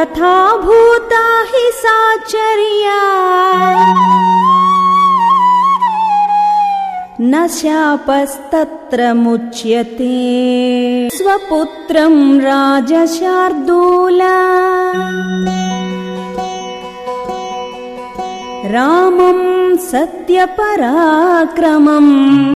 तथा भूता हि साचर्या न शापस्तत्र मुच्यते। स्वपुत्रं राजशार्दूला। रामम् सत्यपराक्रमम्।